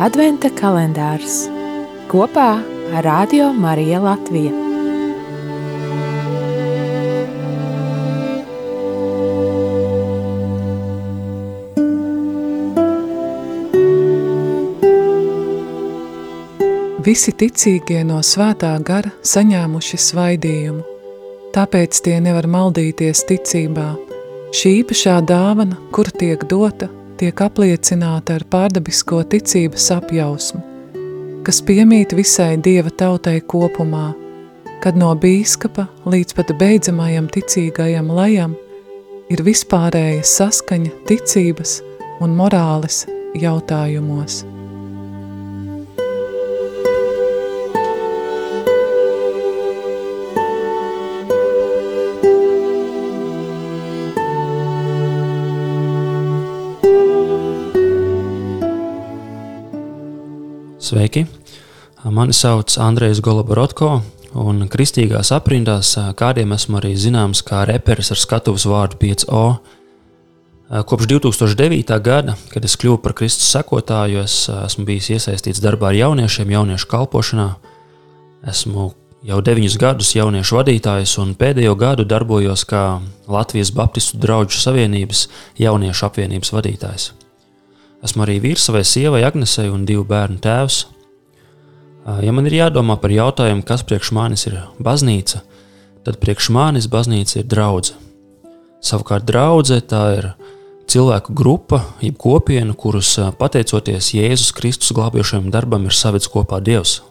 Adventa kalendārs kopā ar Radio Mariju Latviju. Visi ticīgie no svētā gara saņēmuši svaidījumu, tāpēc tie nevar maldīties ticībā. Šī īpašā dāvana, kur tiek dota, tiek apliecināta ar pārdabisko ticības apjausmu, kas piemīt visai dieva tautai kopumā, kad no bīskapa līdz pat beidzamajam ticīgajam lejam ir vispārēja saskaņa ticības un morāles jautājumos. Sveiki! Mani sauc Andrejs Goloborotko, un kristīgās aprindās kādiem esmu arī zināms kā reperis ar skatuves vārdu 5O. Kopš 2009. gada, kad es kļuvu par Kristus sekotāju, es esmu bijis iesaistīts darbā ar jauniešiem, jauniešu kalpošanā. Esmu jau deviņus gadus jauniešu vadītājs, un pēdējo gadu darbojos kā Latvijas Baptistu draugu savienības jauniešu apvienības vadītājs. Esmu arī vīrs savai sievai Agnesei un divu bērnu tēvs. Ja man ir jādomā par jautājumu, kas priekš manis ir baznīca, tad priekš manis baznīca ir draudzene. Savukārt draudzene tā ir cilvēku grupa, jeb kopiena, kurus pateicoties Jēzus Kristus glābjošajam darbam ir saviets kopā Dievs.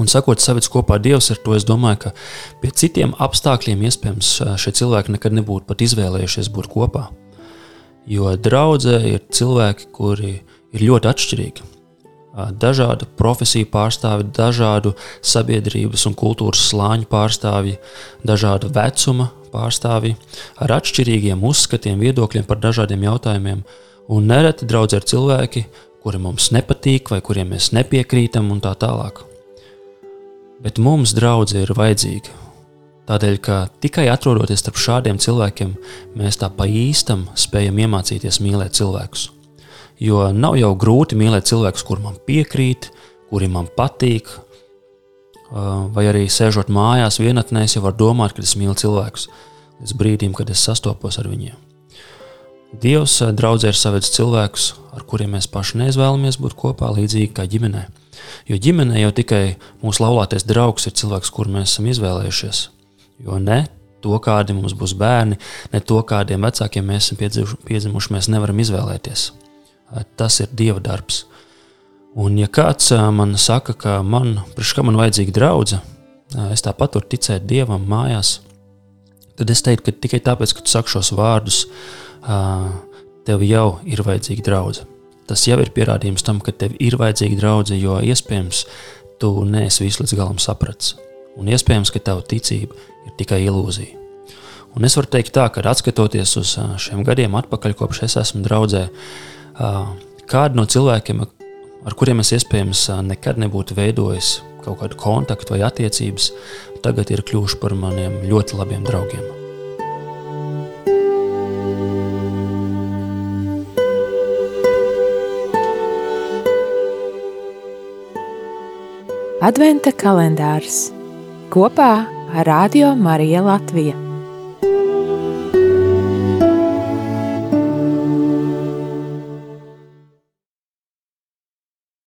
Un sakot, saviets kopā Dievs, ar to es domāju, ka pie citiem apstākļiem iespējams šie cilvēki nekad nebūtu pat izvēlējušies būt kopā. Jo draudzē ir cilvēki, kuri ir ļoti atšķirīgi. Dažādu profesiju pārstāvji, dažādu sabiedrības un kultūras slāņu pārstāvji, dažādu vecuma pārstāvji ar atšķirīgiem uzskatiem, viedokļiem par dažādiem jautājumiem. Un nereti draudzē ir cilvēki, kuri mums nepatīk vai kuriem mēs nepiekrītam un tā tālāk. Bet mums draudzē ir vajadzīga Tādēļ, ka tikai atrodoties starp šādiem cilvēkiem, mēs tā pa īstam spējam iemācīties mīlēt cilvēkus. Jo nav jau grūti mīlēt cilvēkus, kuriem man piekrīt, kuri man patīk, vai arī sēžot mājās vienatnē, jau varu domāt, ka es mīlu cilvēkus līdz brīdim, kad es sastopos ar viņiem. Dievs draudzē ir savedis cilvēkus, ar kuriem mēs paši neizvēlamies būt kopā, līdzīgi kā ģimenē. Jo ģimenē jau tikai mūsu laulātais draugs ir cilvēks, kuru mēs esam izvēlējušies. Jo ne to, kādi mums būs bērni, ne to, kādiem vecākiem mēs esam piedzimuši, mēs nevaram izvēlēties. Tas ir Dieva darbs. Un, ja kāds man saka, ka man, kā man vajadzīga draudzene, es tāpat varu ticēt Dievam mājās, tad es teiktu, ka tikai tāpēc, ka tu saki šos vārdus, tev jau ir vajadzīga draudzene. Tas jau ir pierādījums tam, ka tev ir vajadzīga draudzene, jo iespējams tu neesi visu līdz galam sapratis. Un iespējams, ka tava ticība ir tikai ilūzija. Un es varu teikt tā, ka atskatoties uz šiem gadiem atpakaļ, kopš es esmu draudzē, kādi no cilvēkiem, ar kuriem es iespējams nekad nebūtu veidojis kaut kādu kontaktu vai attiecības, tagad ir kļuvuši par maniem ļoti labiem draugiem. Adventa kalendārs kopā ar Radio Marija Latvija.